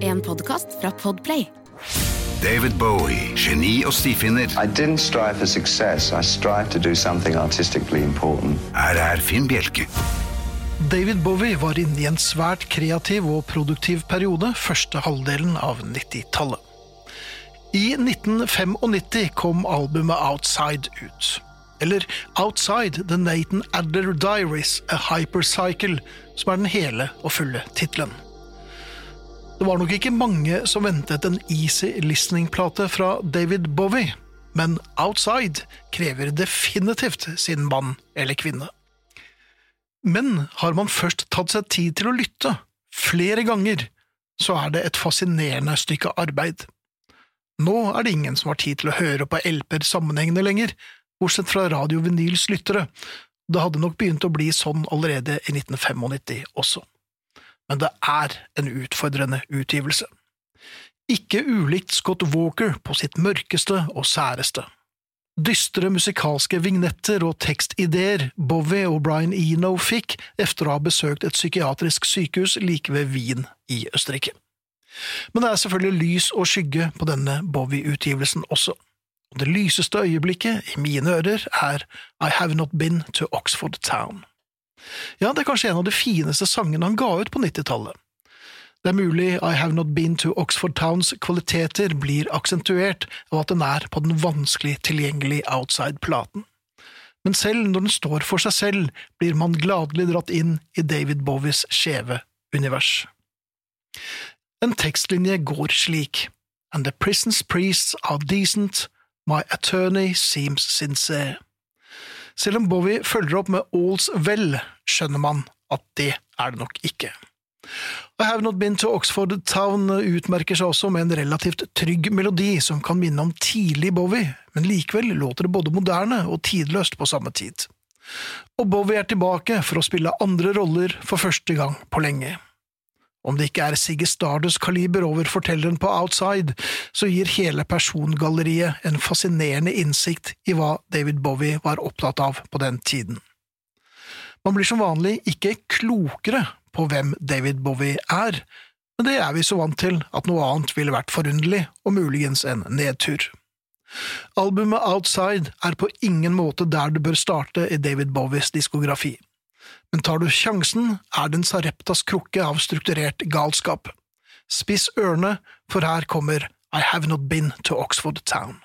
En podkast fra Podplay. David Bowie, geni og stifinner. I didn't strive for success. I strived to do something artistically important. Her er Finn Bjelke. David Bowie var inne i en svært kreativ og produktiv periode første halvdelen av 90-tallet. I 1995 kom albumet Outside ut. Eller Outside The Nathan Adler Diaries, A Hypercycle, som er den hele og fulle tittelen. Det var nok ikke mange som ventet en easy listening-plate fra David Bowie, men Outside krever definitivt sin mann eller kvinne. Men har man først tatt seg tid til å lytte, flere ganger, så er det et fascinerende stykke arbeid. Nå er det ingen som har tid til å høre på LP-er sammenhengende lenger, bortsett fra Radio Vinyls lyttere. Det hadde nok begynt å bli sånn allerede i 1995 også men det er en utfordrende utgivelse. Ikke ulikt Scott Walker på sitt mørkeste og særeste. Dystre musikalske vignetter og tekstideer Bowie og Brian Eno fikk etter å ha besøkt et psykiatrisk sykehus like ved Wien i Østerrike. Men det er selvfølgelig lys og skygge på denne Bowie-utgivelsen også. Det lyseste øyeblikket i mine ører er I Have Not Been to Oxford Town. Ja, det er kanskje en av de fineste sangene han ga ut på 90-tallet. Det er mulig I Have Not Been to Oxford Towns kvaliteter blir aksentuert av at den er på den vanskelig tilgjengelige outside-platen. Men selv når den står for seg selv, blir man gladelig dratt inn i David Bowies skjeve univers. En tekstlinje går slik, And the prison's priests are decent, my attorney seems sincere. Selv om Bowie følger opp med All's Well, skjønner man at det er det nok ikke. I Have Not Been to Oxford Town utmerker seg også med en relativt trygg melodi som kan minne om tidlig Bowie, men likevel låter det både moderne og tidløst på samme tid. Og Bowie er tilbake for å spille andre roller for første gang på lenge. Om det ikke er Sigge Stardust kaliber over fortelleren på Outside, så gir hele persongalleriet en fascinerende innsikt i hva David Bowie var opptatt av på den tiden. Man blir som vanlig ikke klokere på hvem David Bowie er, men det er vi så vant til at noe annet ville vært forunderlig og muligens en nedtur. Albumet Outside er på ingen måte der det bør starte i David Bowies diskografi men tar du sjansen, er det en Sareptas krukke av strukturert galskap. Spiss ørene, for her kommer I Have Not Been to Oxford Town.